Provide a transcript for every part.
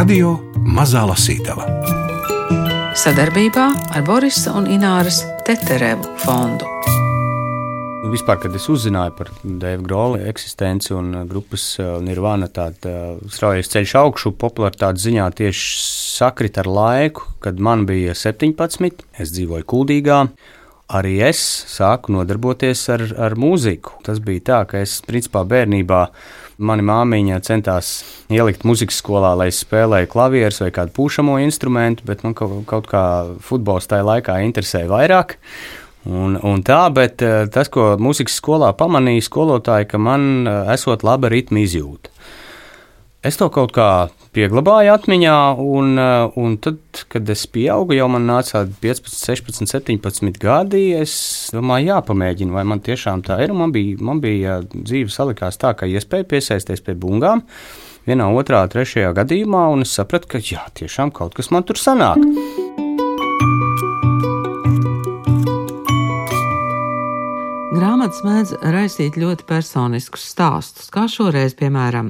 Radio Mazā Lasītava sadarbībā ar Borisa un Ināras Teterevu fondu. Vispār, kad es uzzināju par Dēļa Grola eksistenci un grupas Nirvana tādu straujas ceļš augšu, popularitātes ziņā tieši sakrita ar laiku, kad man bija 17, es dzīvoju Kuldīgā arī es sāku nodarboties ar, ar mūziku. Tas bija tā, ka es principā bērnībā mani māmiņa centās ielikt muzikas skolā, lai es spēlēju klavierus vai kādu pūšamo instrumentu, bet man kaut, kaut kā futbols tajā laikā interesēja vairāk. Un, un tā, bet eh, tas, ko mūzikas skolā pamanīja skolotāji, ka man eh, esot laba ritma izjūta. Es to kaut kā pieglabāju atmiņā, un, eh, un tad, kad es pieaugu, jau man nāca 15, 16, 17 gadi, es domāju, jāpamēģina, vai man tiešām tā ir. Man bija, man bija dzīve salikās tā, ka iespēja piesaisties pie bungām vienā, otrā, trešajā gadījumā, un es sapratu, ka jā, tiešām kaut kas man tur sanāk. Grāmatas mēdz raisīt ļoti personiskus stāstus, kā šoreiz, piemēram,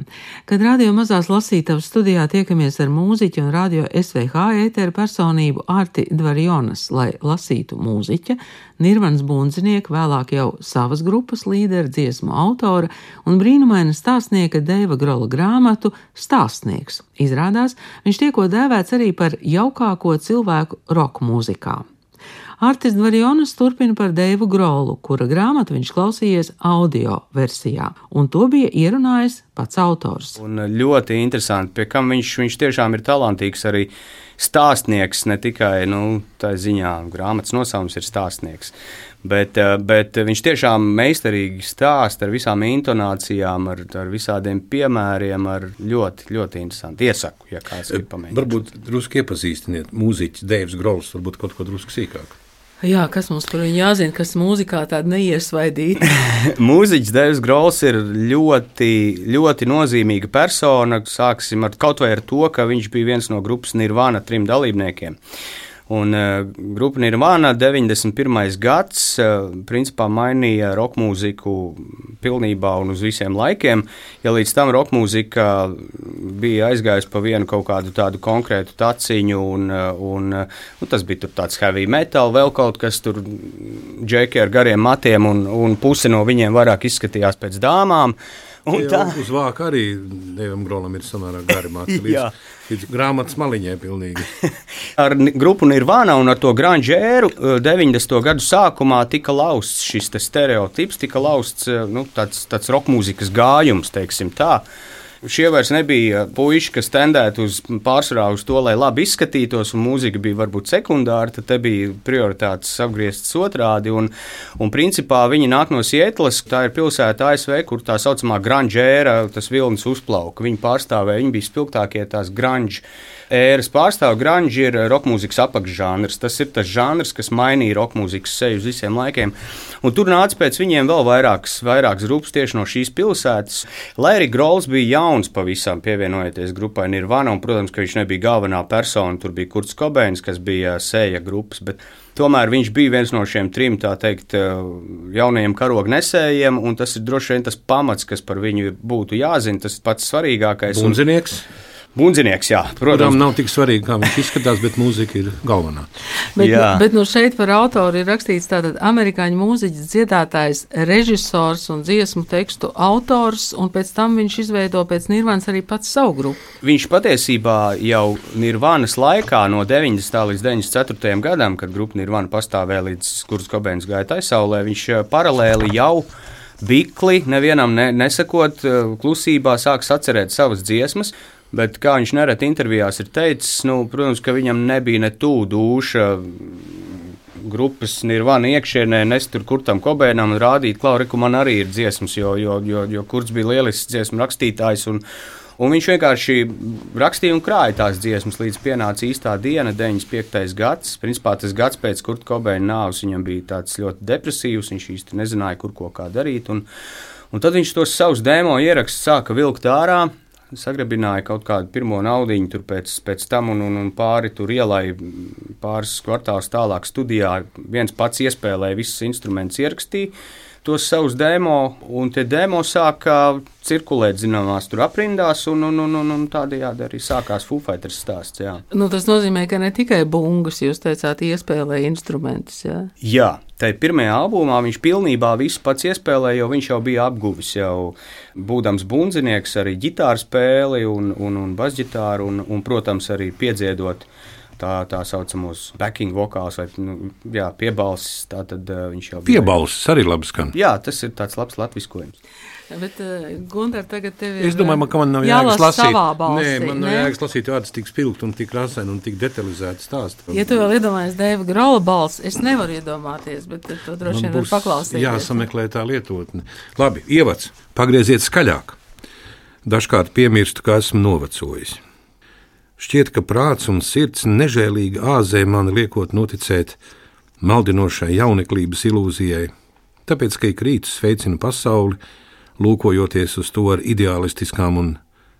kad radio mazās lasītavas studijā tiekamies ar mūziķu un radio SVH ēteru personību Arti Dvarjonas, lai lasītu mūziķa, Nirvans Bundzinieka, vēlāk jau savas grupas līdera, dziesmu autora un brīnumaina stāstnieka Deiva Grola grāmatu Stāstnieks. Izrādās, viņš tieko dēvēts arī par jaukāko cilvēku roka mūzikā. Artis Dvarjonas turpina par Deivu Grolu, kura grāmatu viņš klausījies audio versijā, un to bija ierunājis pats autors. Un ļoti interesanti, pie kam viņš, viņš tiešām ir talantīgs arī stāstnieks, ne tikai nu, tā ziņā, grāmatas nosaukums ir stāstnieks. Bet, eh, bet viņš tiešām meistarīgi stāsta ar visām intonācijām, ar, ar visādiem piemēriem, ar ļoti, ļoti interesantu. Iesaku, ja kāds ir pamēģinājis. Varbūt drusku iepazīstiniet mūziķis Deivs Grols, varbūt kaut ko drusku sīkāk. Jā, kas mums par viņu jāzina, kas mūzikā tāda neiesvaidīta? Mūziķis Devs Grols ir ļoti, ļoti nozīmīga persona. Sāksim ar kaut vai ar to, ka viņš bija viens no grupas Nirvana trim dalībniekiem. Un uh, grupa Nirvana 91. gads uh, principā mainīja roka mūziku pilnībā un uz visiem laikiem. Ja līdz tam roka mūzika bija aizgājusi pa vienu kaut kādu tādu konkrētu taciņu, un, uh, un nu, tas bija tāds heavy metal, vēl kaut kas tur, džeki ar gariem matiem, un, un puse no viņiem vairāk izskatījās pēc dāmām. Uh, Un tā uz vāka arī Dievam Grolam ir samērā gari mākslinieki. līdz, līdz grāmatas maliņai pilnīgi. ar grupu Nirvana un ar to grāņģēru 90. Eh, gadu sākumā tika lausts šis stereotips, tika lausts eh, nu, tāds, tāds rokmūzikas gājums, teiksim tā. Šie vairs nebija puiši, kas tendētu uz pārsvarā uz to, lai labi izskatītos, un mūzika bija varbūt sekundāra. Tad bija prioritātes apgrieztas otrādi. Un, un principā viņi nāk no Sietlas, tā ir pilsēta ASV, kur tā saucamā grunģēra, tas vilnis uzplauka. Viņi pārstāvēja, viņi bija spilgtākie tās grunģi ēras pārstāvja grunge ir roka mūzikas apakšžanrs. Tas ir tas žanrs, kas mainīja roka mūzikas seju uz visiem laikiem. Un tur nāca pēc viņiem vēl vairākas, vairākas grupas tieši no šīs pilsētas. Lai arī Grols bija jauns pavisam pievienojoties grupai Nirvana, un, protams, ka viņš nebija galvenā persona, tur bija Kurts Kobeins, kas bija sēja grupas. Tomēr viņš bija viens no šiem trim teikt, jaunajiem karognesējiem, un tas ir droši vien tas pamats, kas par viņu būtu jāzina. Tas pats svarīgākais. Bunzinieks. Un, Bunzinieks, jā, protams. Kuram nav tik svarīgi, kā viņš izskatās, bet mūzika ir galvenā. bet, jā. bet nu šeit par autoru ir rakstīts tātad amerikāņu mūziķis, dziedātājs, režisors un dziesmu tekstu autors, un pēc tam viņš izveido pēc Nirvānas arī pats savu grupu. Viņš patiesībā jau Nirvānas laikā no 90. līdz 94. gadam, kad grupa Nirvāna pastāvēja līdz kuras Kobēns gāja taisaulē, viņš eh, paralēli jau bikli, nevienam ne, nesakot, eh, klusībā sāks atcerēt savas dziesmas. Bet, kā viņš nereti intervijās ir teicis, nu, protams, ka viņam nebija ne tuvu duša grupas nirvana iekšienē, nes tur kurtam kobēnam un rādīt, Klauri, ka man arī ir dziesmas, jo, jo, jo, jo kurts bija lielisks dziesmu rakstītājs. Un, un viņš vienkārši rakstīja un krāja tās dziesmas, līdz pienāca īstā diena, 95. gads. Principā tas gads pēc kurta kobēna nāves viņam bija tāds ļoti depresīvs, viņš īsti nezināja, kur ko kā darīt. Un, un tad viņš tos savus demo ierakstus sāka vilkt ārā sagrabināja kaut kādu pirmo naudu tur pēc, pēc tam, un, un, un pāri tur ielai pāris kvartālus tālāk studijā. viens pats iespēlēja visus instrumentus, ierakstīja tos savus demo, un tie demo sāka cirkulēt zināmās tur aprindās, un, un, un, un, un tādējādi arī sākās Fufaitas stāsts. Jā. Nu, tas nozīmē, ka ne tikai bungas, jūs teicāt, iespēlēja instrumentus. Jā, jā tajā pirmajā albumā viņš pilnībā visu pats iespēlēja, jo viņš jau bija apguvis jau būdams bundzinieks, arī ģitāru spēli un, un, un basģitāru, un, un, protams, arī piedziedot tā, tā saucamos backing vokāls vai nu, jā, piebalsis. Tā tad uh, viņš jau bija. Piebalsis arī labi skan. Jā, tas ir tāds labs latviskojums. Bet, uh, Gunter, tagad tev ir. Es domāju, ka man nav jāgas lasīt. Balsī, Nē, man nav jāgas lasīt vārdus tik spilgti un tik krāsaini un tik detalizēti stāst. Ja tu vēl iedomājies Dēva Graula balss, es nevaru iedomāties, bet to droši vien var paklausīties. Jāsameklē tā lietotne. Labi, ievads, pagrieziet skaļāk. Dažkārt piemirstu, ka esmu novecojis. Šķiet, ka prāts un sirds nežēlīgi āzē mani liekot noticēt maldinošai jauneklības ilūzijai, tāpēc, ka ik rītu sveicinu pasauli, lūkojoties uz to ar ideālistiskām un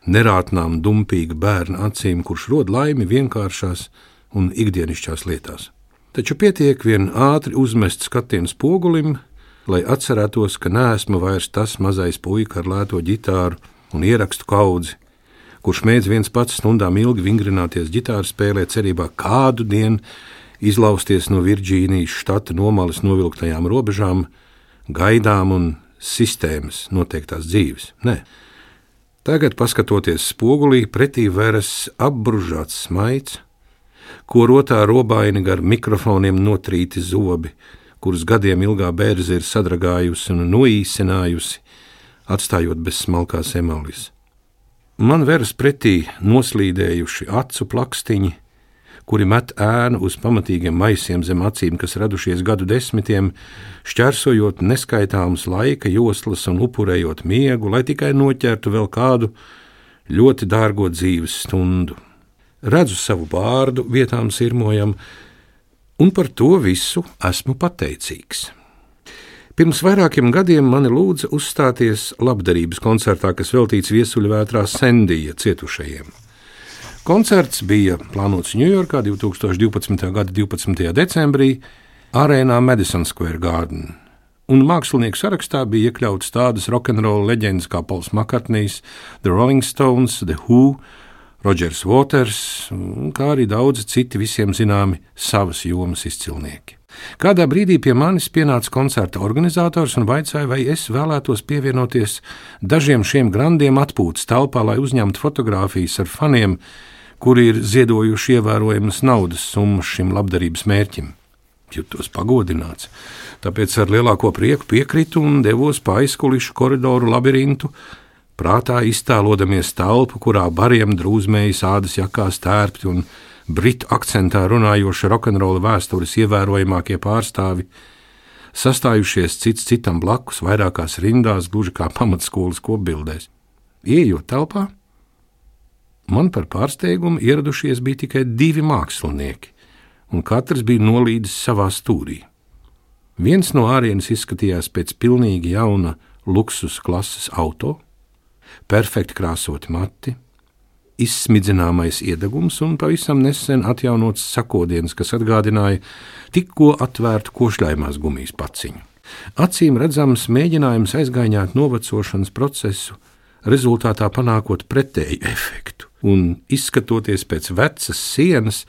nerātnām dumpīga bērna acīm, kurš rod laimi vienkāršās un ikdienišķās lietās. Taču pietiek vien ātri uzmest skatienu spogulim, lai atcerētos, ka neesmu vairs tas mazais puika ar lēto ģitāru un ierakstu kaudzi, kurš mēdz viens pats stundām ilgi vingrināties ģitāru spēlē, cerībā kādu dienu izlausties no Virģīnijas štata nomalis novilktajām robežām, gaidām un sistēmas noteiktās dzīves. Nē. Tagad, paskatoties spogulī, pretī veras apbružāts smaids, ko rotā robaini gar mikrofoniem notrīti zobi, kurus gadiem ilgā bērze ir sadragājusi un noīsinājusi, atstājot bez smalkās emālijas. Man veras pretī noslīdējuši acu plakstiņi, kuri met ēnu uz pamatīgiem maisiem zem acīm, kas radušies gadu desmitiem, šķērsojot neskaitāmas laika joslas un upurējot miegu, lai tikai noķertu vēl kādu ļoti dārgo dzīves stundu. Redzu savu vārdu vietām sirmojam, un par to visu esmu pateicīgs. Pirms vairākiem gadiem mani lūdza uzstāties labdarības koncertā, kas veltīts viesuļvētrā Sendija cietušajiem. Koncerts bija plānots Ņujorkā 2012. gada 12. decembrī arēnā Madison Square Garden. Un mākslinieku sarakstā bija iekļauts tādas rokenrola leģendas kā Pols Makartnijs, The Rolling Stones, The Who, Rodžers Waters, kā arī daudzi citi visiem zināmi savas jomas izcilnieki. Kādā brīdī pie manis pienāca koncerta organizators un vaicāja, vai es vēlētos pievienoties dažiem šiem grandiem atpūtas telpā, lai uzņemtu fotogrāfijas ar faniem, kuri ir ziedojuši ievērojamas naudas summas šim labdarības mērķim. Jutos pagodināts, tāpēc ar lielāko prieku piekritu un devos pa aizkulišu koridoru labirintu, prātā iztēlodamies telpu, kurā bariem drūzmējas ādas jakās tērpti un britu akcentā runājoša rokenrola vēstures ievērojamākie pārstāvi, sastājušies cits citam blakus, vairākās rindās, gluži kā pamatskolas kopbildēs. Iejot telpā, man par pārsteigumu ieradušies bija tikai divi mākslinieki, un katrs bija nolīdis savā stūrī. Viens no ārienes izskatījās pēc pilnīgi jauna luksus klases auto, perfekti krāsoti mati, izsmidzināmais iedegums un pavisam nesen atjaunots sakodiens, kas atgādināja tikko atvērtu košļājumās gumijas paciņu. Acīm redzams mēģinājums aizgāņāt novecošanas procesu, rezultātā panākot pretēju efektu un izskatoties pēc vecas sienas,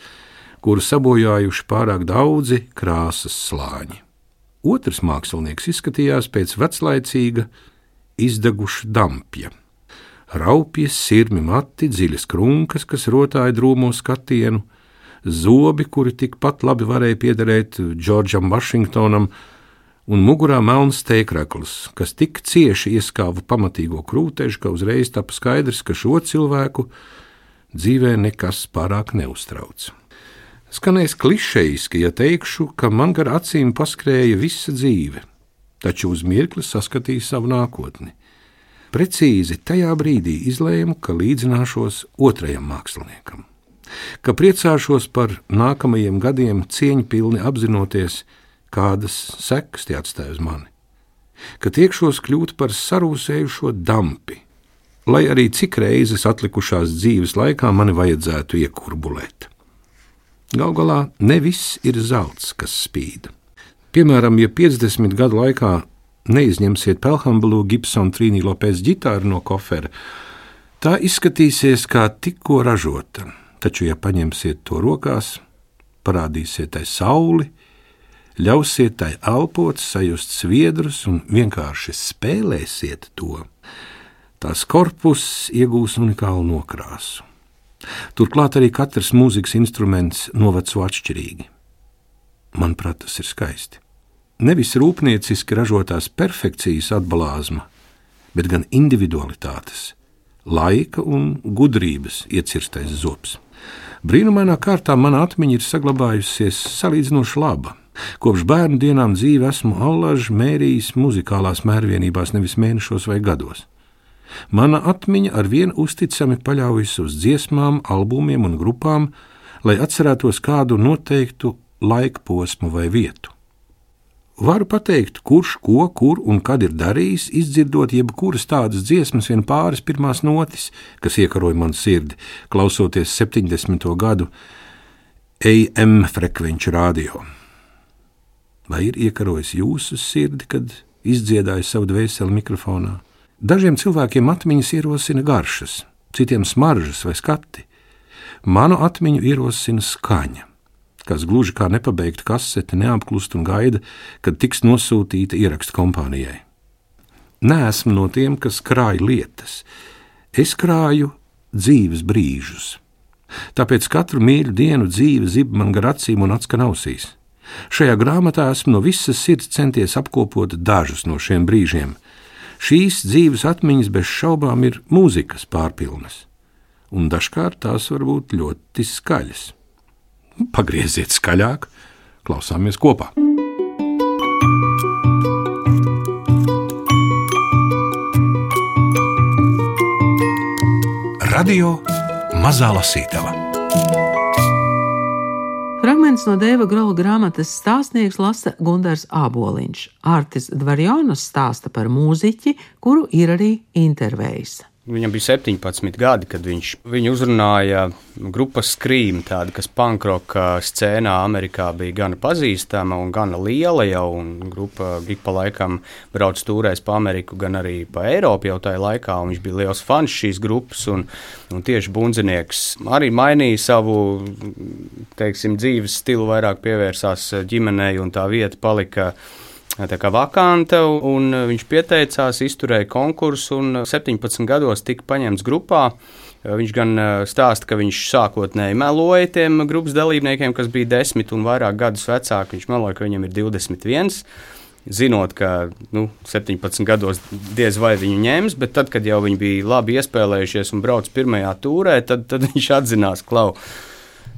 kuru sabojājuši pārāk daudzi krāsas slāņi. Otrs mākslinieks izskatījās pēc veclaicīga, izdeguša dampja raupji, sirmi mati, dziļas krunkas, kas rotāja drūmo skatienu, zobi, kuri tikpat labi varēja piederēt Džordžam Vašingtonam, un mugurā melns teikrakls, kas tik cieši ieskāva pamatīgo krūtežu, ka uzreiz tapa skaidrs, ka šo cilvēku dzīvē nekas pārāk neuztrauc. Skanēs klišejiski, ja teikšu, ka man gar acīm paskrēja visa dzīve, taču uz mirkli saskatīju savu nākotni. Precīzi tajā brīdī izlēmu, ka līdzināšos otrajam māksliniekam, ka priecāšos par nākamajiem gadiem cieņpilni apzinoties, kādas sekas tie atstāja uz mani, ka tiekšos kļūt par sarūsējušo dampi, lai arī cik reizes atlikušās dzīves laikā mani vajadzētu iekurbulēt. Galu galā ne viss ir zelts, kas spīd. Piemēram, ja 50 gadu laikā neizņemsiet Pelhambulu Gibsona Trīnī Lopez ģitāru no kofera, tā izskatīsies kā tikko ražota, taču, ja paņemsiet to rokās, parādīsiet tai sauli, ļausiet tai elpot, sajust sviedrus un vienkārši spēlēsiet to, tās korpus iegūs unikālu nokrāsu. Turklāt arī katrs mūzikas instruments noveco atšķirīgi. Manuprāt, tas ir skaisti. Nevis rūpnieciski ražotās perfekcijas atbalāzma, bet gan individualitātes, laika un gudrības iecirstais zobs. Brīnumainā kārtā mana atmiņa ir saglabājusies salīdzinoši laba. Kopš bērnu dienām dzīve esmu allaži mērījis muzikālās mērvienībās, nevis mēnešos vai gados. Mana atmiņa ar vienu uzticami paļaujas uz dziesmām, albumiem un grupām, lai atcerētos kādu noteiktu laika posmu vai vietu. Varu pateikt, kurš ko, kur un kad ir darījis, izdzirdot jebkuras tādas dziesmas, vien pāris pirmās notis, kas iekaroja manu sirdi, klausoties 70. gadu AM frekvenču radio. Vai ir iekarojis jūsu sirdi, kad izdziedāja savu dvēseli mikrofonā? Dažiem cilvēkiem atmiņas ierosina garšas, citiem smaržas vai skati. Manu atmiņu ierosina skaņa, kas gluži kā nepabeigta kasete neapklust un gaida, kad tiks nosūtīta ierakstu kompānijai. Nē, esmu no tiem, kas krāj lietas. Es krāju dzīves brīžus. Tāpēc katru mīļu dienu dzīve zib man gar acīm un atskan ausīs. Šajā grāmatā esmu no visas sirds centies apkopot dažus no šiem brīžiem, Šīs dzīves atmiņas bez šaubām ir mūzikas pārpilnas, un dažkārt tās var būt ļoti skaļas. Pagrieziet skaļāk, klausāmies kopā! Radio Mazā Lasītava Fragments no Dēva Grola grāmatas stāstnieks lasa Gundars Āboliņš. Artis Dvarjonas stāsta par mūziķi, kuru ir arī intervējis. Viņam bija 17 gadi, kad viņš viņu uzrunāja grupas Scream, tāda, kas pankroka scēnā Amerikā bija gana pazīstama un gana liela jau, grupa ik pa laikam brauc stūrēs pa Ameriku, gan arī pa Eiropu jau tajā laikā, viņš bija liels fans šīs grupas, un, un tieši bundzinieks arī mainīja savu, teiksim, dzīves stilu, vairāk pievērsās ģimenei, un tā vieta palika kā vakanta, un viņš pieteicās, izturēja konkursu, un 17 gados tika paņemts grupā. Viņš gan stāsta, ka viņš sākotnēji meloja tiem grupas dalībniekiem, kas bija 10 un vairāk gadus vecāki. Viņš meloja, ka viņam ir 21. Zinot, ka nu, 17 gados diez vai viņu ņems, bet tad, kad jau viņi bija labi iespēlējušies un brauc pirmajā tūrē, tad, tad viņš atzinās, ka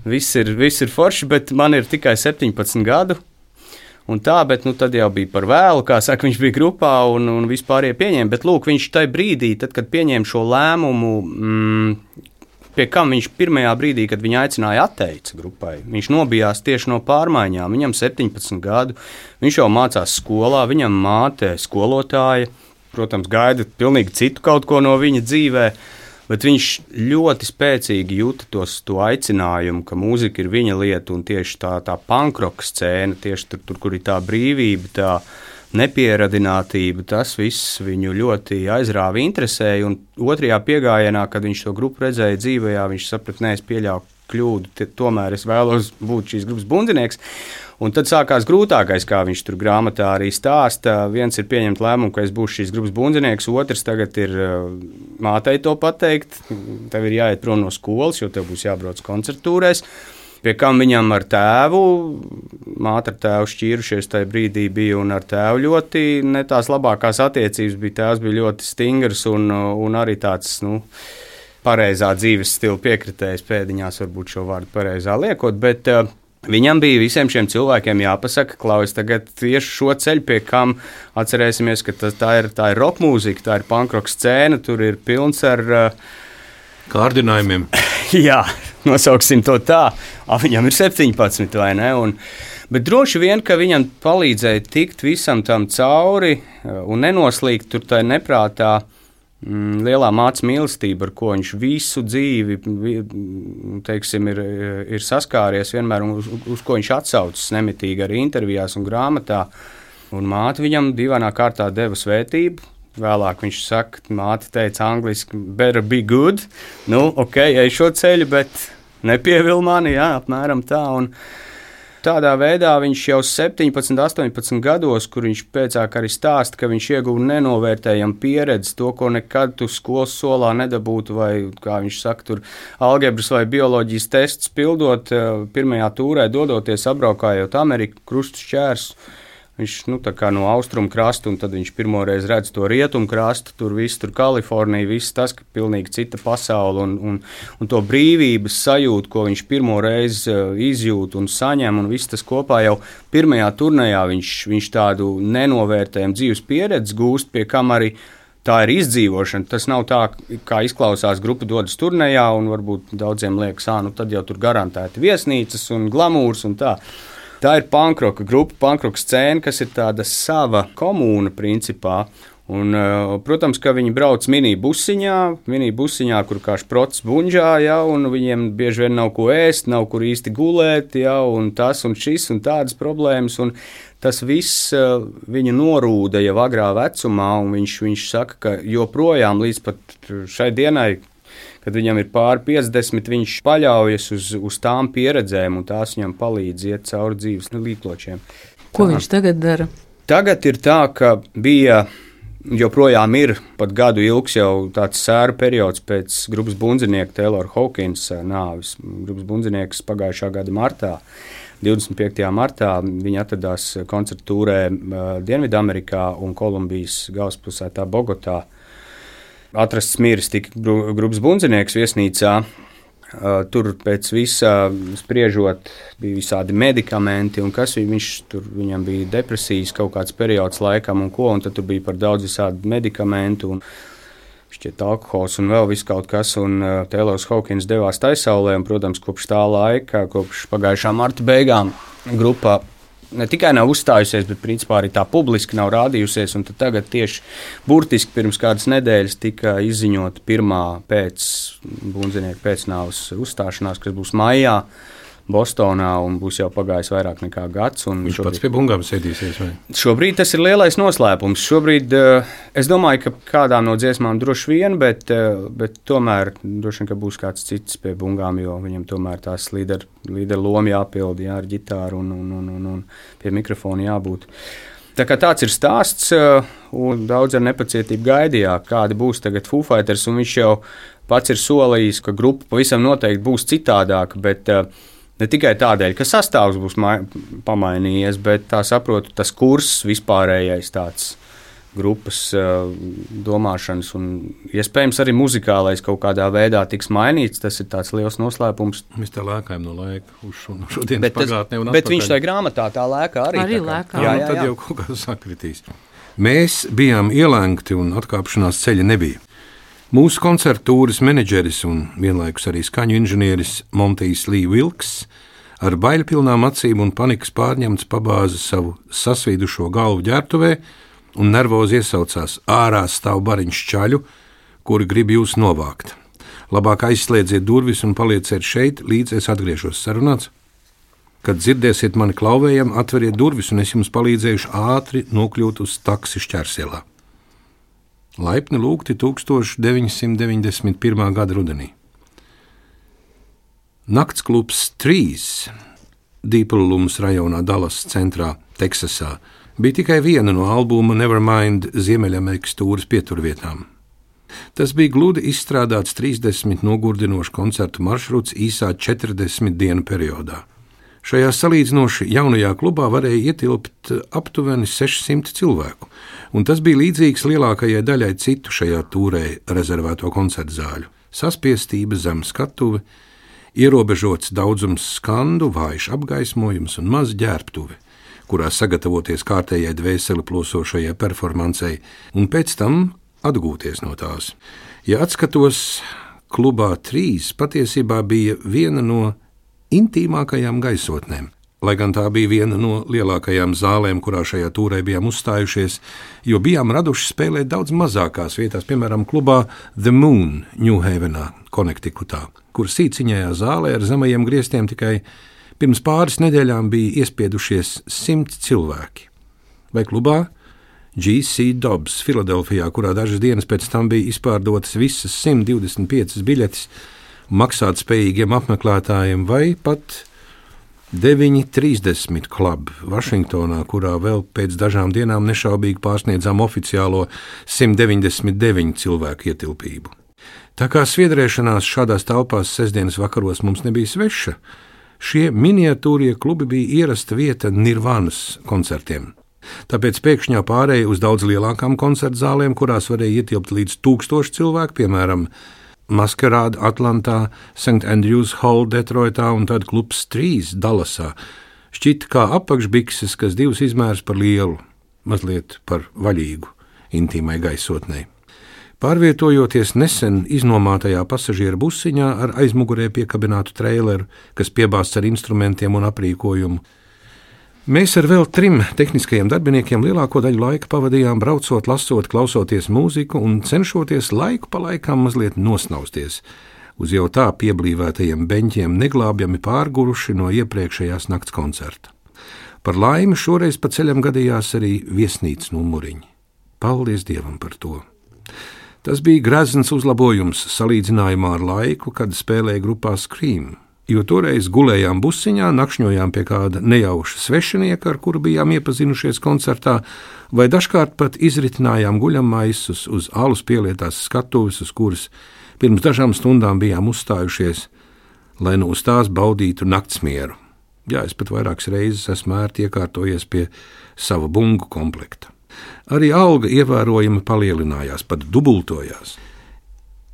viss ir, viss ir forši, bet man ir tikai 17 gadu un tā, bet nu, tad jau bija par vēlu, kā saka, viņš bija grupā un, un vispārējie pieņēma. Bet lūk, viņš tajā brīdī, tad, kad pieņēma šo lēmumu, mm, pie kam viņš pirmajā brīdī, kad viņa aicināja, atteica grupai. Viņš nobijās tieši no pārmaiņām. Viņam 17 gadu, viņš jau mācās skolā, viņam māte skolotāja, protams, gaida pilnīgi citu kaut ko no viņa dzīvēm bet viņš ļoti spēcīgi jūta tos, to aicinājumu, ka mūzika ir viņa lieta un tieši tā, tā pankroka scēna, tieši tur, tur, kur ir tā brīvība, tā nepieradinātība, tas viss viņu ļoti aizrāva, interesēja. Un otrajā piegājienā, kad viņš to grupu redzēja dzīvē, viņš saprata, nē, es pieļauju kļūdu, tomēr es vēlos būt šīs grupas bundzinieks. Un tad sākās grūtākais, kā viņš tur grāmatā arī stāsta. Viens ir pieņemt lēmumu, ka es būšu šīs grupas bundzinieks, otrs tagad ir uh, mātei to pateikt. Tev ir jāiet prom no skolas, jo tev būs jābrauc koncertūrēs. Pie kam viņam ar tēvu, māte ar tēvu šķīrušies tajā brīdī bija, un ar tēvu ļoti ne tās labākās attiecības bija. Tēvs bija ļoti stingrs un, un arī tāds, nu, pareizā dzīves stila piekritējis pēdiņās, varbūt šo vārdu pareizā liekot, bet uh, Viņam bija visiem šiem cilvēkiem jāpasaka, Klaus, tagad tieši šo ceļu, pie kam atcerēsimies, ka tas, tā ir, tā ir roka mūzika, tā ir pankroka scēna, tur ir pilns ar uh, kārdinājumiem. jā, nosauksim to tā. A, viņam ir 17 vai ne? Un, bet droši vien, ka viņam palīdzēja tikt visam tam cauri uh, un nenoslīgt tur tajā neprātā mm, lielā mācība mīlestība, ar ko viņš visu dzīvi teiksim, ir, ir saskāries, vienmēr uz, uz ko viņš atsaucas nemitīgi arī intervijās un grāmatā. Un māte viņam divainā kārtā deva svētību. Vēlāk viņš saka, māte teica, angliski, better be good. Nu, ok, ej šo ceļu, bet nepievil mani, jā, apmēram tā. Un, Tādā veidā viņš jau 17, 18 gados, kur viņš pēcāk arī stāsta, ka viņš ieguva nenovērtējumu pieredzi, to, ko nekad tu skolas solā nedabūtu, vai, kā viņš saka, tur algebras vai bioloģijas tests pildot, eh, pirmajā tūrē dodoties apbraukājot Ameriku krustu šķērsu Viņš nu, no austrumu krasta, un tad viņš pirmoreiz redz to rietumu krastu, tur viss, tur Kalifornija, viss tas, ka pilnīgi cita pasaule un, un, un to brīvības sajūtu, ko viņš pirmo reizi uh, izjūt un saņem, un viss tas kopā jau pirmajā turnīrā viņš, viņš tādu nenovērtējumu dzīves pieredzi gūst, pie kam arī tā ir izdzīvošana. Tas nav tā, kā izklausās grupa dodas turnīrā, un varbūt daudziem liekas, ah, nu tad jau tur garantēti viesnīcas un glamūrs un tā. Tā ir pankroka grupa, pankroka scēna, kas ir tāda sava komūna principā. Un, eh, protams, ka viņi brauc mini-busiņā, mini-busiņā, kur kā sprots buļģā, ja, un viņiem bieži vien nav ko ēst, nav kur īsti gulēt, ja, un tas un šis un tādas problēmas. Un tas viss eh, viņu norūda jau agrā vecumā, un viņš, viņš saka, ka joprojām līdz šai dienai, kad viņam ir pāri 50, viņš paļaujas uz, uz tām pieredzēm, un tās viņam palīdz iet cauri dzīves līkločiem. Ko tā. viņš tagad dara? Tagad ir tā, ka bija joprojām ir pat gadu ilgs jau tāds sēru periods pēc grupas bundzinieka Taylora Hawkins nāves. Grupas bundzinieks pagājušā gada martā. 25. martā viņi atradās koncertu tūrē Dienvidamerikā un Kolumbijas galvaspilsētā Bogotā atrasts miris tika grupas bundzinieks viesnīcā. Tur pēc visa spriežot, bija visādi medikamenti, un kas viņš tur viņam bija depresijas kaut kāds periods laikam, un ko, un tad tur bija par daudz visādi medikamentu. Un, šķiet, alkohols un vēl viss kaut kas. Un Tēlors Hawkins devās taisaulē, un, protams, kopš tā laika, kopš pagājušā marta beigām, grupā ne tikai nav uzstājusies, bet principā arī tā publiski nav rādījusies. Tagad tieši burtiski pirms kādas nedēļas tika izziņota pirmā pēc bundzinieka pēcnāvus uzstāšanās, kas būs maijā. Bostonā un būs jau pagājis vairāk nekā gads. Viņš šobrīd, pats pie bungām sēdīsies. Vai? Šobrīd tas ir lielais noslēpums. Šobrīd uh, es domāju, ka kādām no dziesmām droši vien, bet, uh, bet tomēr droši vien būs kāds cits pie bungām, jo viņam tomēr tās līderu līder loma jāpild jā, ar ģitāru un, un, un, un, un pie mikrofona jābūt. Tā kā tāds ir stāsts, uh, un daudz ar nepacietību gaidīja, kādi būs tagad Foo Fighters. Viņš jau pats ir solījis, ka grupa pavisam noteikti būs citādāka. Bet, uh, Ne tikai tādēļ, ka sastāvs būs pamainījies, bet tā saprotu, tas kurs vispārējais tāds grupas uh, domāšanas un iespējams arī muzikālais kaut kādā veidā tiks mainīts. Tas ir tāds liels noslēpums. Mēs tā lēkājam no laika uz šo no šodienas bet pagātnē. Bet atpakaļ. viņš tajā grāmatā tā lēkā arī. Arī lēkā. Jā, jā, jā. Tad jau kaut kā sakritīs. Mēs bijām ielēgti un atkāpšanās ceļa nebija. Mūsu koncertūras menedžeris un vienlaikus arī skaņu inženieris Montijs Līs Vilks ar bailpilnām acīm un panikas pārņemts pabāza savu sasvīdušo galvu ģērbtuvē un nervozi iesaucās: Ārā stāv bariņš čaļu, kuri grib jūs novākt. Labāk aizslēdziet durvis un palieciet šeit, līdz es atgriežos sarunāts. Kad dzirdēsiet mani klauvējam, atveriet durvis, un es jums palīdzēšu ātri nokļūt uz taksi šķērsielā. Laipni lūgti 1991. gada rudenī. Nakts klubs 3 Dīpulums rajonā Dallas centrā, Teksasā, bija tikai viena no albuma Nevermind Ziemeļamerikas tūras pieturvietām. Tas bija gludi izstrādāts 30 nogurdinošu koncertu maršruts īsā 40 dienu periodā. Šajā salīdzinoši jaunajā klubā varēja ietilpt aptuveni 600 cilvēku, un tas bija līdzīgs lielākajai daļai citu šajā tūrē rezervēto koncertu zāļu. Saspiestība zem skatuve, ierobežots daudzums skandu, vājš apgaismojums un maz ģērbtuve, kurā sagatavoties kārtējai dvēseli plosošajai performancei, un pēc tam atgūties no tās. Ja atskatos, klubā trīs patiesībā bija viena no intīmākajām gaisotnēm. lai gan tā bija viena no lielākajām zālēm, kurā šajā tūrē bijām uzstājušies, jo bijām raduši spēlēt daudz mazākās vietās, piemēram, klubā The Moon, Ņūhevenā, Konektikutā, kur sīciņajā zālē ar zemajiem griestiem tikai pirms pāris nedēļām bija iespiedušies simt cilvēki. Vai klubā GC Dobbs, Filadelfijā, kurā dažas dienas pēc tam bija izpārdotas visas 125 biļetes maksāt spējīgiem apmeklētājiem, vai pat 9.30 klubu Vašingtonā, kurā vēl pēc dažām dienām nešaubīgi pārsniedzām oficiālo 199 cilvēku ietilpību. Tā kā sviedrēšanās šādās telpās sestdienas vakaros mums nebija sveša, šie miniatūrie klubi bija ierasta vieta Nirvānas koncertiem. Tāpēc pēkšņā pārēja uz daudz lielākām koncertu zālēm, kurās varēja ietilpt līdz tūkstoši cilvēku, piemēram, Maskarāda Atlantā, St. Andrews Hall Detroitā un tad klubs 3 Dallasā. Šķita kā apakšbikses, kas divus izmērs par lielu, mazliet par vaļīgu, intīmai gaisotnei. Pārvietojoties nesen iznomātajā pasažieru busiņā ar aizmugurē piekabinātu traileru, kas piebāzts ar instrumentiem un aprīkojumu, Mēs ar vēl trim tehniskajiem darbiniekiem lielāko daļu laika pavadījām braucot, lasot, klausoties mūziku un cenšoties laiku pa laikam mazliet nosnausties uz jau tā pieblīvētajiem beņķiem, neglābjami pārguruši no iepriekšējās nakts koncerta. Par laimi šoreiz pa ceļam gadījās arī viesnīcas numuriņi. Paldies Dievam par to! Tas bija grezns uzlabojums salīdzinājumā ar laiku, kad spēlēja grupā Scream jo toreiz gulējām busiņā, nakšņojām pie kāda nejauša svešinieka, ar kuru bijām iepazinušies koncertā, vai dažkārt pat izritinājām guļamaisus uz alus pielietās skatuves, uz kuras pirms dažām stundām bijām uzstājušies, lai nu uz tās baudītu naktsmieru. Jā, es pat vairākas reizes esmu ērti iekārtojies pie sava bungu komplekta. Arī alga ievērojami palielinājās, pat dubultojās.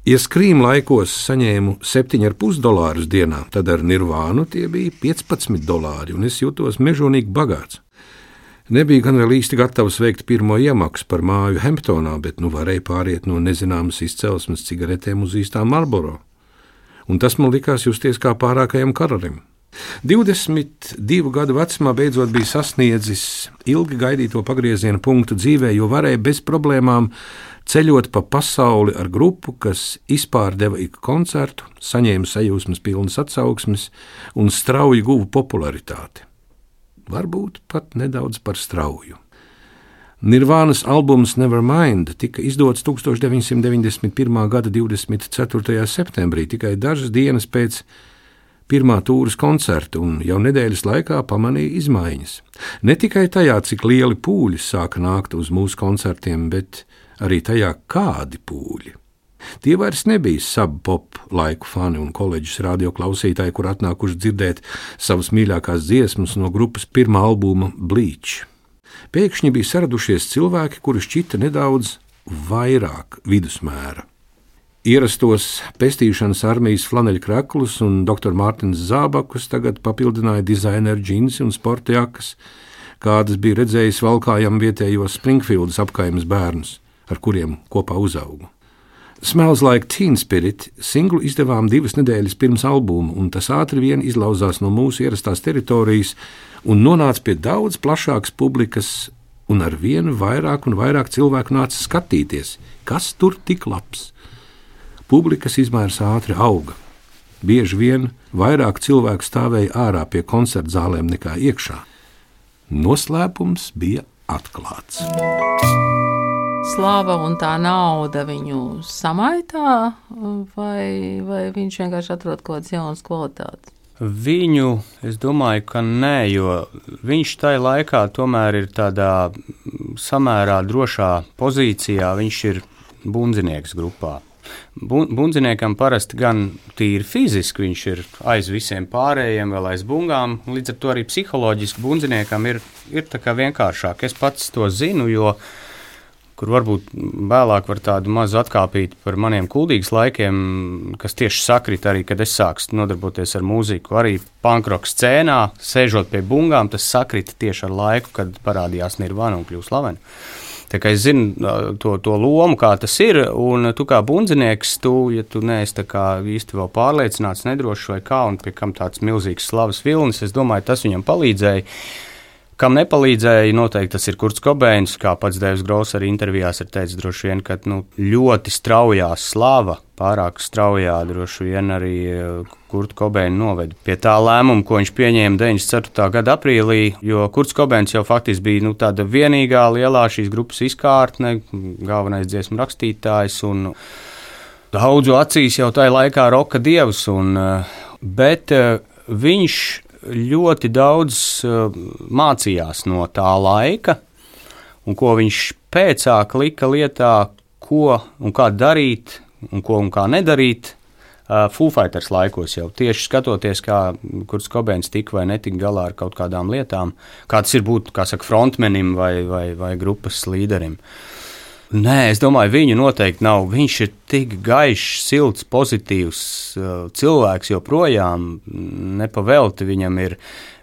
Ja skrīm laikos saņēmu 7,5 dolārus dienā, tad ar nirvānu tie bija 15 dolāri, un es jutos mežonīgi bagāts. Nebija gan vēl īsti gatavs veikt pirmo iemaksu par māju Hemptonā, bet nu varēja pāriet no nezināmas izcelsmes cigaretēm uz īstām Marlboro. Un tas man likās justies kā pārākajam karalim. 22 gadu vecumā beidzot bija sasniedzis ilgi gaidīto pagrieziena punktu dzīvē, jo varēja bez problēmām ceļot pa pasauli ar grupu, kas izpārdeva ik koncertu, saņēma sajūsmas pilnas atsauksmes un strauji guva popularitāti. Varbūt pat nedaudz par strauju. Nirvānas albums Nevermind tika izdots 1991. gada 24. septembrī, tikai dažas dienas pēc pirmā tūras koncerta, un jau nedēļas laikā pamanīja izmaiņas. Ne tikai tajā, cik lieli pūļi sāka nākt uz mūsu koncertiem, bet arī tajā, kādi pūļi. Tie vairs nebija subpop laiku fani un koledžas radioklausītāji, kur atnākuši dzirdēt savas mīļākās dziesmas no grupas pirmā albuma Bleach. Pēkšņi bija saradušies cilvēki, kuri šķita nedaudz vairāk vidusmēra. Ierastos pestīšanas armijas flaneļkraklus un dr. Mārtiņš Zābakus tagad papildināja dizaineru džinsi un sporta jakas, kādas bija redzējis valkājam vietējos Springfieldas apkaimes bērnus ar kuriem kopā uzaugu. Smells Like Teen Spirit singlu izdevām divas nedēļas pirms albuma, un tas ātri vien izlauzās no mūsu ierastās teritorijas un nonāca pie daudz plašākas publikas, un ar vienu vairāk un vairāk cilvēku nāca skatīties, kas tur tik labs. Publikas izmērs ātri auga. Bieži vien vairāk cilvēku stāvēja ārā pie koncerta zālēm nekā iekšā. Noslēpums bija atklāts slava un tā nauda viņu samaitā, vai, vai viņš vienkārši atrod kaut kādas jaunas kvalitātes? Viņu, es domāju, ka nē, jo viņš tajā laikā tomēr ir tādā samērā drošā pozīcijā. Viņš ir bundzinieks grupā. Bundziniekam parasti gan tīri fiziski viņš ir aiz visiem pārējiem, vēl aiz bungām. Līdz ar to arī psiholoģiski bundziniekam ir, ir vienkāršāk. Es pats to zinu, jo uh, kur varbūt vēlāk var tādu mazu atkāpīt par maniem kuldīgas laikiem, kas tieši sakrit arī, kad es sāku nodarboties ar mūziku. Arī pankroka scēnā, sēžot pie bungām, tas sakrita tieši ar laiku, kad parādījās Nirvana un kļūst slavena. Tā kā es zinu to, to lomu, kā tas ir, un tu kā bundzinieks, tu, ja tu neesi īsti vēl pārliecināts, nedrošs vai kā, un pie kam tāds milzīgs slavas vilnis, es domāju, tas viņam palīdzēja. Kam nepalīdzēja, noteikti tas ir Kurts Kobeins, kā pats Devs Gross arī intervijās ir teicis, droši vien, ka nu, ļoti straujā slava, pārāk straujā droši vien arī eh, Kurts Kobeins noveda pie tā lēmuma, ko viņš pieņēma 94. gada aprīlī, jo Kurts Kobeins jau faktiski bija nu, tāda vienīgā lielā šīs grupas izkārtne, galvenais dziesmu rakstītājs un daudzu acīs jau tajā laikā roka dievs, un, eh, bet eh, viņš ļoti daudz uh, mācījās no tā laika, un ko viņš pēcāk lika lietā, ko un kā darīt, un ko un kā nedarīt. Uh, Foo Fighters laikos jau tieši skatoties, kā kurš Kobēns tika vai netika galā ar kaut kādām lietām, kā tas ir būt, kā saka, frontmenim vai, vai, vai grupas līderim. Uh, Nē, es domāju, viņu noteikti nav. Viņš ir tik gaišs, silts, pozitīvs uh, cilvēks joprojām. Nepavelti viņam ir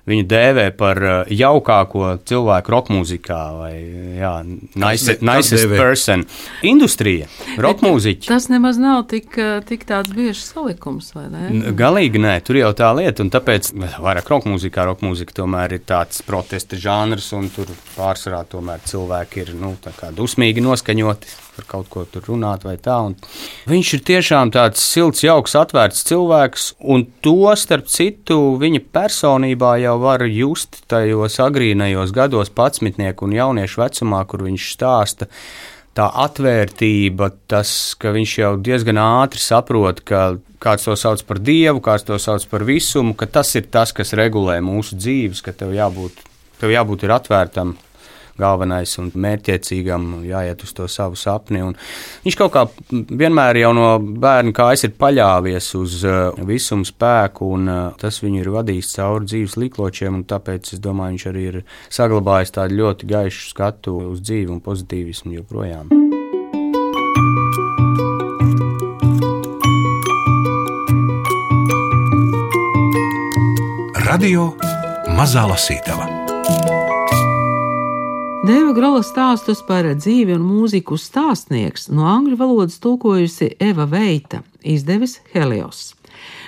viņu dēvē par uh, jaukāko cilvēku roka mūzikā, vai jā, nice, nicest person. Industrija, roka mūziķa. Tas nemaz nav tik, uh, tik tāds biežs salikums, vai ne? Galīgi nē, tur jau tā lieta, un tāpēc vairāk roka mūzikā, roka mūzika tomēr ir tāds protesta žanrs, un tur pārsvarā tomēr cilvēki ir, nu, tā kā dusmīgi noskaņoti par kaut ko tur runāt vai tā. Un viņš ir tiešām tāds silts, jauks, atvērts cilvēks, un to starp citu viņa personībā jau var just tajos agrīnajos gados, patsmitnieku un jauniešu vecumā, kur viņš stāsta. Tā atvērtība, tas, ka viņš jau diezgan ātri saprot, ka kāds to sauc par dievu, kāds to sauc par visumu, ka tas ir tas, kas regulē mūsu dzīves, ka tev jābūt, tev jābūt atvērtam galvenais un mērķiecīgam jāiet uz to savu sapni. Un viņš kaut kā vienmēr jau no bērna kājas ir paļāvies uz uh, visumu spēku, un uh, tas viņu ir vadījis cauri dzīves likločiem, un tāpēc es domāju, viņš arī ir saglabājis tādu ļoti gaišu skatu uz dzīvi un pozitīvismu joprojām. Radio Mazā Lasītava Dēva Grola stāstus par dzīvi un mūziku stāstnieks no angļu valodas tulkojusi Eva Veita, izdevis Helios.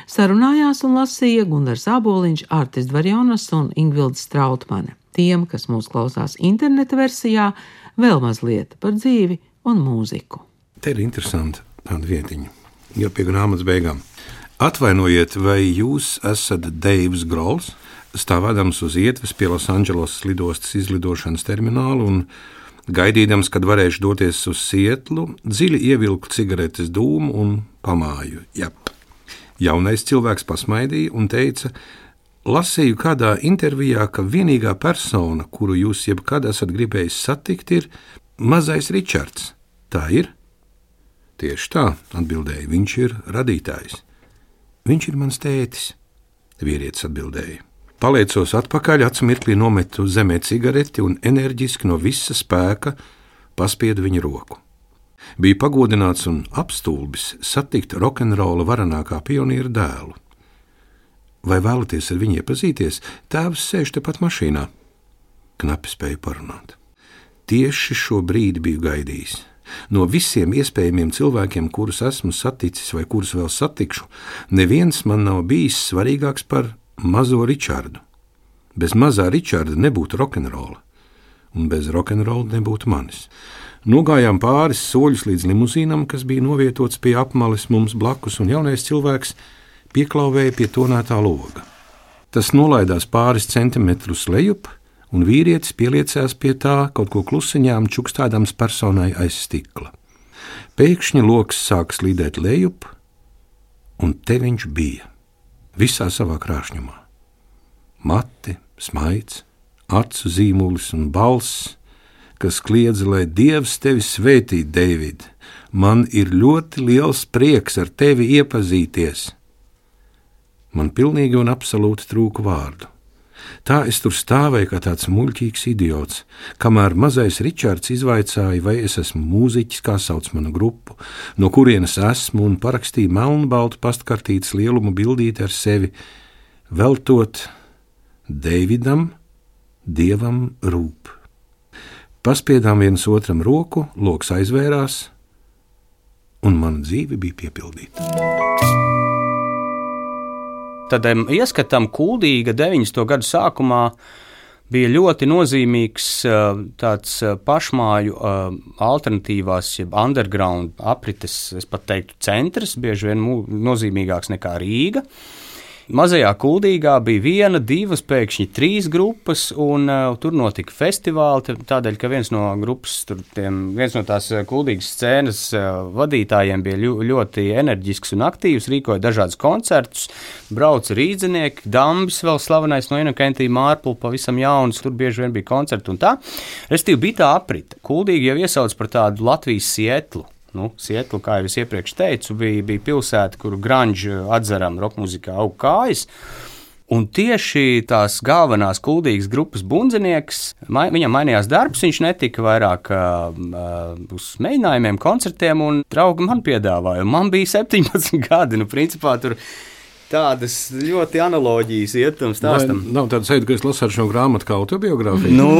Sarunājās un lasīja Gunārs Aboliņš, Artis Dvarjonas un Ingvilds Strautmane. Tiem, kas mūs klausās interneta versijā, vēl mazliet par dzīvi un mūziku. Te ir interesanti tāda vietiņa, jau pie grāmatas beigām. Atvainojiet, vai jūs esat Deivs Grols? Stāvēdams uz ietves pie Losandželosas lidostas izlidošanas termināla un gaidīdams, kad varēšu doties uz Sietlu, dziļi ievilku cigaretes dūmu un pamāju. Jap. Jaunais cilvēks pasmaidīja un teica, lasīju kādā intervijā, ka vienīgā persona, kuru jūs jebkad esat gribējis satikt, ir mazais Ričards. Tā ir? Tieši tā, atbildēja. Viņš ir radītājs. Viņš ir mans tētis, vīrietis atbildēja. Paliecos atpakaļ, acu mirklī nometu zemē cigareti un enerģiski no visa spēka paspiedu viņa roku. Bija pagodināts un apstulbis satikt rokenrola varenākā pionieru dēlu. Vai vēlaties ar viņu iepazīties? Tēvs sēž tepat mašīnā. Knapi spēju parunāt. Tieši šo brīdi biju gaidījis. No visiem iespējamiem cilvēkiem, kurus esmu saticis vai kurus vēl satikšu, neviens man nav bijis svarīgāks par mazo Ričardu. Bez mazā Ričarda nebūtu rokenrola, un bez rokenrola nebūtu manis. Nogājām pāris soļus līdz limuzīnam, kas bija novietots pie apmales mums blakus, un jaunais cilvēks pieklāvēja pie tonētā loga. Tas nolaidās pāris centimetrus lejup, un vīrietis pieliecās pie tā, kaut ko klusiņām čukstādams personai aiz stikla. Pēkšņi lokus sāk slīdēt lejup, un te viņš bija visā savā krāšņumā. Mati, smaids, acu zīmulis un balss, kas kliedza, lai Dievs tevi svētītu, Deivid. Man ir ļoti liels prieks ar tevi iepazīties. Man pilnīgi un absolūti trūka vārdu. Tā es tur stāvēju kā tāds muļķīgs idiots, kamēr mazais Ričards izvaicāja, vai es esmu mūziķis, kā sauc manu grupu, no kurienes esmu, un parakstīja melnbaltu pastkartītes lielumu bildīti ar sevi, veltot Deividam, Dievam rūp. Paspiedām viens otram roku, loks aizvērās, un mana dzīve bija piepildīta. Tādam ieskatam kuldīga 90. gadu sākumā bija ļoti nozīmīgs tāds pašmāju alternatīvās, jeb underground aprites, es pat teiktu, centrs, bieži vien nozīmīgāks nekā Rīga. Mazajā kuldīgā bija viena, divas, pēkšņi trīs grupas, un uh, tur notika festivāli. Tādēļ, ka viens no grupas, tur, tiem, viens no tās uh, kuldīgas scēnas uh, vadītājiem bija ļu, ļoti enerģisks un aktīvs, rīkoja dažādus koncertus, brauca rīznieki, Dambis, vēl slavenais no Inokentija Mārpula, pavisam jauns, tur bieži vien bija koncerti un tā. Restīvi bija tā aprita. Kuldīgi jau iesauc par tādu Latvijas sietlu. Nu, Sietla, kā jau es iepriekš teicu, bija, bija pilsēta, kur grunģa atzeram roka mūzikā aug kājas. Un tieši tās galvenās kuldīgas grupas bundzinieks, mai, viņam mainījās darbs, viņš netika vairāk uh, uz mēģinājumiem, koncertiem, un draugi man piedāvāja. Man bija 17 gadi, nu, principā tur tādas ļoti analoģijas iet tam stāstam. Vai nav tāda sajūta, ka es lasu šo grāmatu kā autobiogrāfiju. Nu,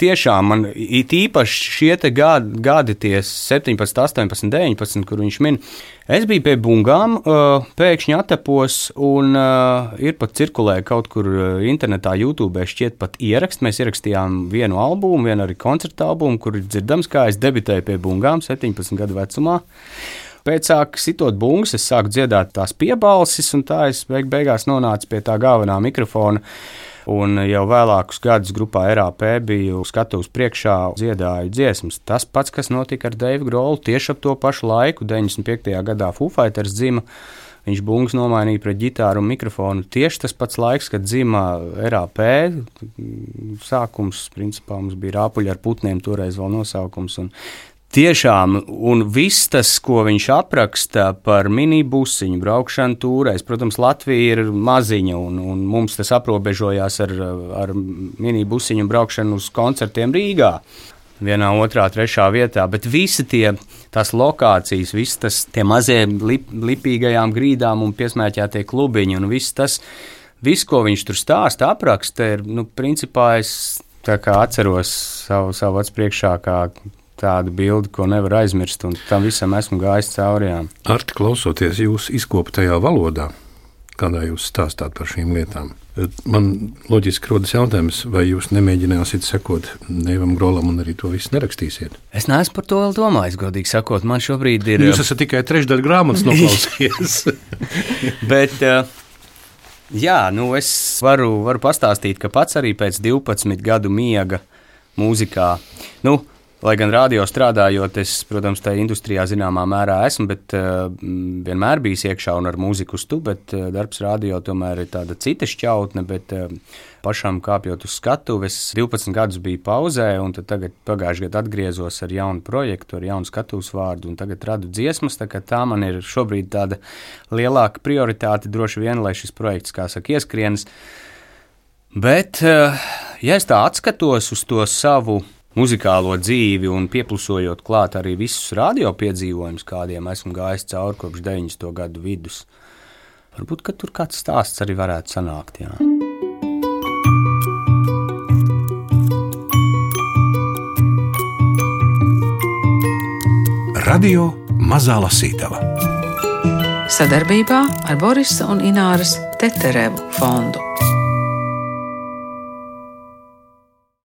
tiešām man it īpaši šie gadi, gadi tie 17, 18, 19, kur viņš min. Es biju pie bungām, pēkšņi attapos, un ir pat cirkulē kaut kur internetā, YouTube, šķiet pat ieraksts. Mēs ierakstījām vienu albumu, vienu arī koncertu albumu, kur ir dzirdams, kā es debitēju pie bungām 17 gadu vecumā. Pēc tam, sitot bungas, es sāku dziedāt tās piebalsis, un tā es beig beigās nonācu pie tā galvenā mikrofona. Un jau vēlākus gadus grupā RAP biju skatuves priekšā, dziedāju dziesmas. Tas pats, kas notika ar Deivu Grolu, tieši ap to pašu laiku, 95. gadā Fufighters dzima. Viņš bungas nomainīja pret ģitāru un mikrofonu. Tieši tas pats laiks, kad dzima RAP. Sākums, principā, mums bija rāpuļi ar putniem, toreiz vēl nosaukums. Tiešām, un viss tas, ko viņš apraksta par minibusiņu, braukšanu tūrēs, protams, Latvija ir maziņa, un, un mums tas aprobežojās ar, ar minibusiņu braukšanu uz koncertiem Rīgā. Vienā, otrā, trešā vietā, bet visi tie lokācijas, visas tas tie mazie lip, lipīgajām grīdām un piesmēķētie klubiņi un viss tas, viss, ko viņš tur stāsta, apraksta, ir, nu, principā es atceros savu, savu acu priekšā, kā tāda bilde, ko nevar aizmirst, un tam visam esmu gājis cauri. Ar klausoties jūsu izkoptajā valodā, kādā jūs stāstāt par šīm lietām. Man loģiski rodas jautājums, vai jūs nemēģināsiet sekot Neivam Grolam un arī to visu nerakstīsiet? Es neesmu par to vēl domājis, godīgi sakot. Man šobrīd ir. Jūs esat tikai trešdaļa grāmatas noklausījies. Bet. Jā, nu es varu, varu pastāstīt, ka pats arī pēc 12 gadu miega mūzikā. Nu, Lai gan radio strādājot, es, protams, tajā industrijā zināmā mērā esmu, bet uh, vienmēr bijis iekšā un ar mūziku stu, bet uh, darbs radio tomēr ir tāda cita šķautne, bet uh, pašam kāpjot uz skatuves, 12 gadus biju pauzē, un tagad pagājušajā gadā atgriezos ar jaunu projektu, ar jaunu skatuves vārdu, un tagad radu dziesmas, tā, tā man ir šobrīd tāda lielāka prioritāte droši vien, lai šis projekts, kā saka, ieskrienas. Bet, ja es tā atskatos uz to savu muzikālo dzīvi un pieplusojot klāt arī visus radio piedzīvojumus, kādiem esmu gājis cauri kopš 90. gadu vidus. Varbūt tur kāds stāsts arī varētu sanākt. Jā. Radio Mazā Lasītava sadarbībā ar Borisa un Ināras Teterevu fondu.